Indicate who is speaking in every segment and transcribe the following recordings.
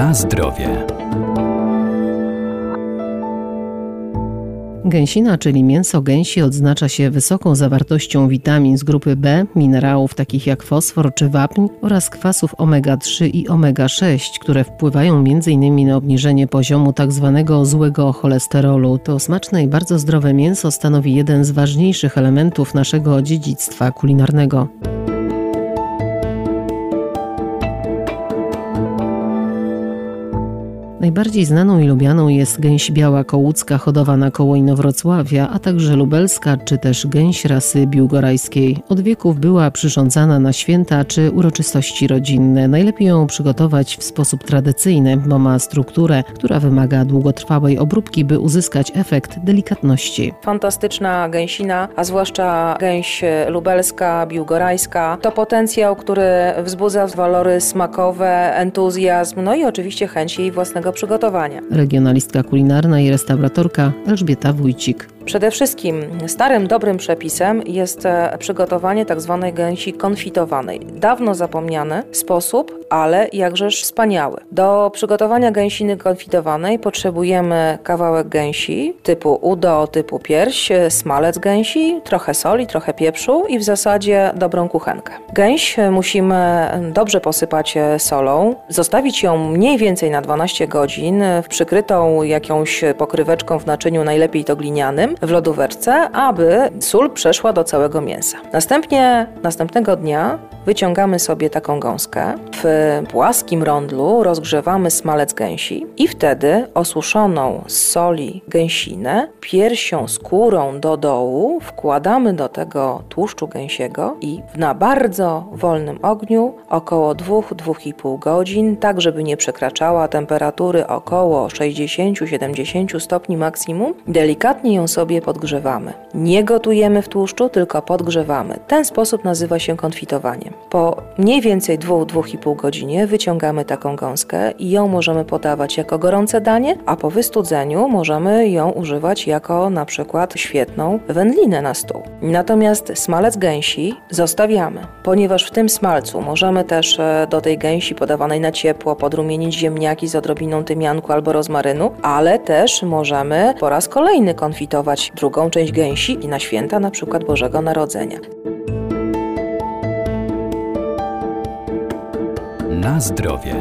Speaker 1: Na zdrowie.
Speaker 2: Gęsina, czyli mięso gęsi, odznacza się wysoką zawartością witamin z grupy B, minerałów takich jak fosfor czy wapń oraz kwasów omega-3 i omega-6, które wpływają m.in. na obniżenie poziomu tzw. Tak złego cholesterolu. To smaczne i bardzo zdrowe mięso stanowi jeden z ważniejszych elementów naszego dziedzictwa kulinarnego. Najbardziej znaną i lubianą jest gęś biała kołucka hodowana koło Inowrocławia, a także lubelska czy też gęś rasy biłgorajskiej. Od wieków była przyrządzana na święta czy uroczystości rodzinne. Najlepiej ją przygotować w sposób tradycyjny, bo ma strukturę, która wymaga długotrwałej obróbki, by uzyskać efekt delikatności.
Speaker 3: Fantastyczna gęsina, a zwłaszcza gęś lubelska, biłgorajska, to potencjał, który wzbudza walory smakowe, entuzjazm, no i oczywiście chęć jej własnego przygotowania.
Speaker 2: Regionalistka kulinarna i restauratorka Elżbieta Wójcik.
Speaker 3: Przede wszystkim starym, dobrym przepisem jest e, przygotowanie tzw. Tak gęsi konfitowanej. Dawno zapomniany sposób, ale jakżeż wspaniały. Do przygotowania gęsiny konfitowanej potrzebujemy kawałek gęsi typu udo, typu pierś, e, smalec gęsi, trochę soli, trochę pieprzu i w zasadzie dobrą kuchenkę. Gęś musimy dobrze posypać e, solą, zostawić ją mniej więcej na 12 godzin, przykrytą jakąś pokryweczką w naczyniu, najlepiej to glinianym, w lodóweczce, aby sól przeszła do całego mięsa. Następnie następnego dnia wyciągamy sobie taką gąskę. W płaskim rondlu rozgrzewamy smalec gęsi i wtedy osuszoną z soli gęsinę piersią, skórą do dołu wkładamy do tego tłuszczu gęsiego i na bardzo wolnym ogniu około 2-2,5 godzin, tak żeby nie przekraczała temperatury około 60-70 stopni maksimum, delikatnie ją sobie podgrzewamy. Nie gotujemy w tłuszczu, tylko podgrzewamy. Ten sposób nazywa się Po mniej więcej 2-2,5 godzinie wyciągamy taką gąskę i ją możemy podawać jako gorące danie, a po wystudzeniu możemy ją używać jako na przykład świetną wędlinę na stół. Natomiast smalec gęsi zostawiamy, ponieważ w tym smalcu możemy też e, do tej gęsi podawanej na ciepło podrumienić ziemniaki z odrobiną tymianku albo rozmarynu, ale też możemy po raz kolejny konfitować drugą część gęsi i na święta na przykład Bożego Narodzenia.
Speaker 1: Na zdrowie.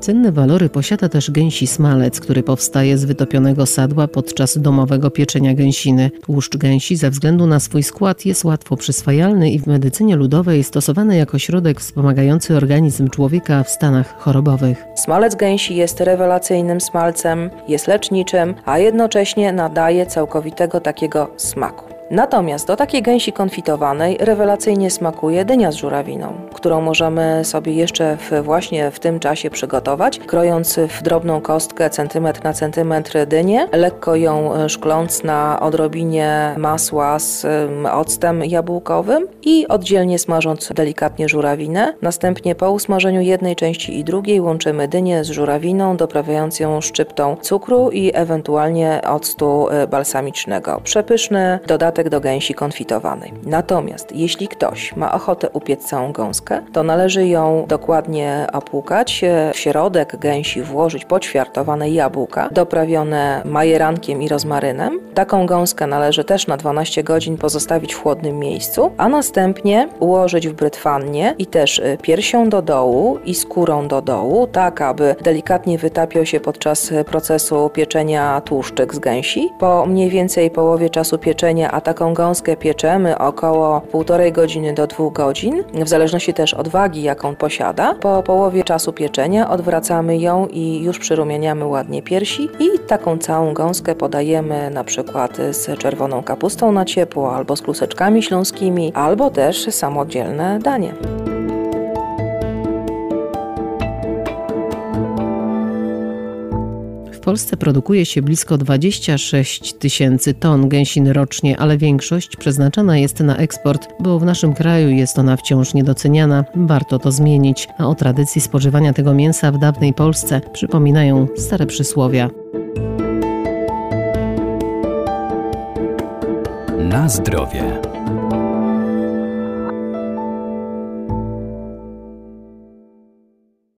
Speaker 2: Cenne walory posiada też gęsi smalec, który powstaje z wytopionego sadła podczas domowego pieczenia gęsiny. Tłuszcz gęsi ze względu na swój skład jest łatwo przyswajalny i w medycynie ludowej stosowany jako środek wspomagający organizm człowieka w stanach chorobowych.
Speaker 3: Smalec gęsi jest rewelacyjnym smalcem, jest leczniczym, a jednocześnie nadaje całkowitego takiego smaku. Natomiast do takiej gęsi konfitowanej rewelacyjnie smakuje dynia z żurawiną, którą możemy sobie jeszcze w, właśnie w tym czasie przygotować, krojąc w drobną kostkę centymetr na centymetr dynię, lekko ją e, szkląc na odrobinie masła z octem jabłkowym i oddzielnie smażąc delikatnie żurawinę. Następnie po usmażeniu jednej części i drugiej łączymy dynię z żurawiną, doprawiając ją szczyptą cukru i ewentualnie octu e, balsamicznego. Przepyszny dodatek do gęsi konfitowanej. Natomiast jeśli ktoś ma ochotę upiec całą gąskę, to należy ją dokładnie opłukać, w środek gęsi włożyć poćwiartowane jabłka, doprawione majerankiem i rozmarynem. Taką gąskę należy też na 12 godzin pozostawić w chłodnym miejscu, a następnie ułożyć w brytwannie i też y, piersią do dołu i skórą do dołu, tak aby delikatnie wytapiał się podczas procesu pieczenia tłuszczyk z gęsi. Po mniej więcej połowie czasu pieczenia, a taką gąskę pieczemy około półtorej godziny do dwóch godzin, w zależności też od wagi, jaką posiada. Po połowie czasu pieczenia odwracamy ją i już przyrumieniamy ładnie piersi i taką całą gąskę podajemy na przykład z czerwoną kapustą na ciepło, albo z kluseczkami śląskimi, albo też samodzielne danie.
Speaker 2: W Polsce produkuje się blisko 26 tysięcy ton gęsiny rocznie, ale większość przeznaczana jest na eksport, bo w naszym kraju jest ona wciąż niedoceniana. Warto to zmienić, a o tradycji spożywania tego mięsa w dawnej Polsce przypominają stare przysłowia.
Speaker 1: Na zdrowie.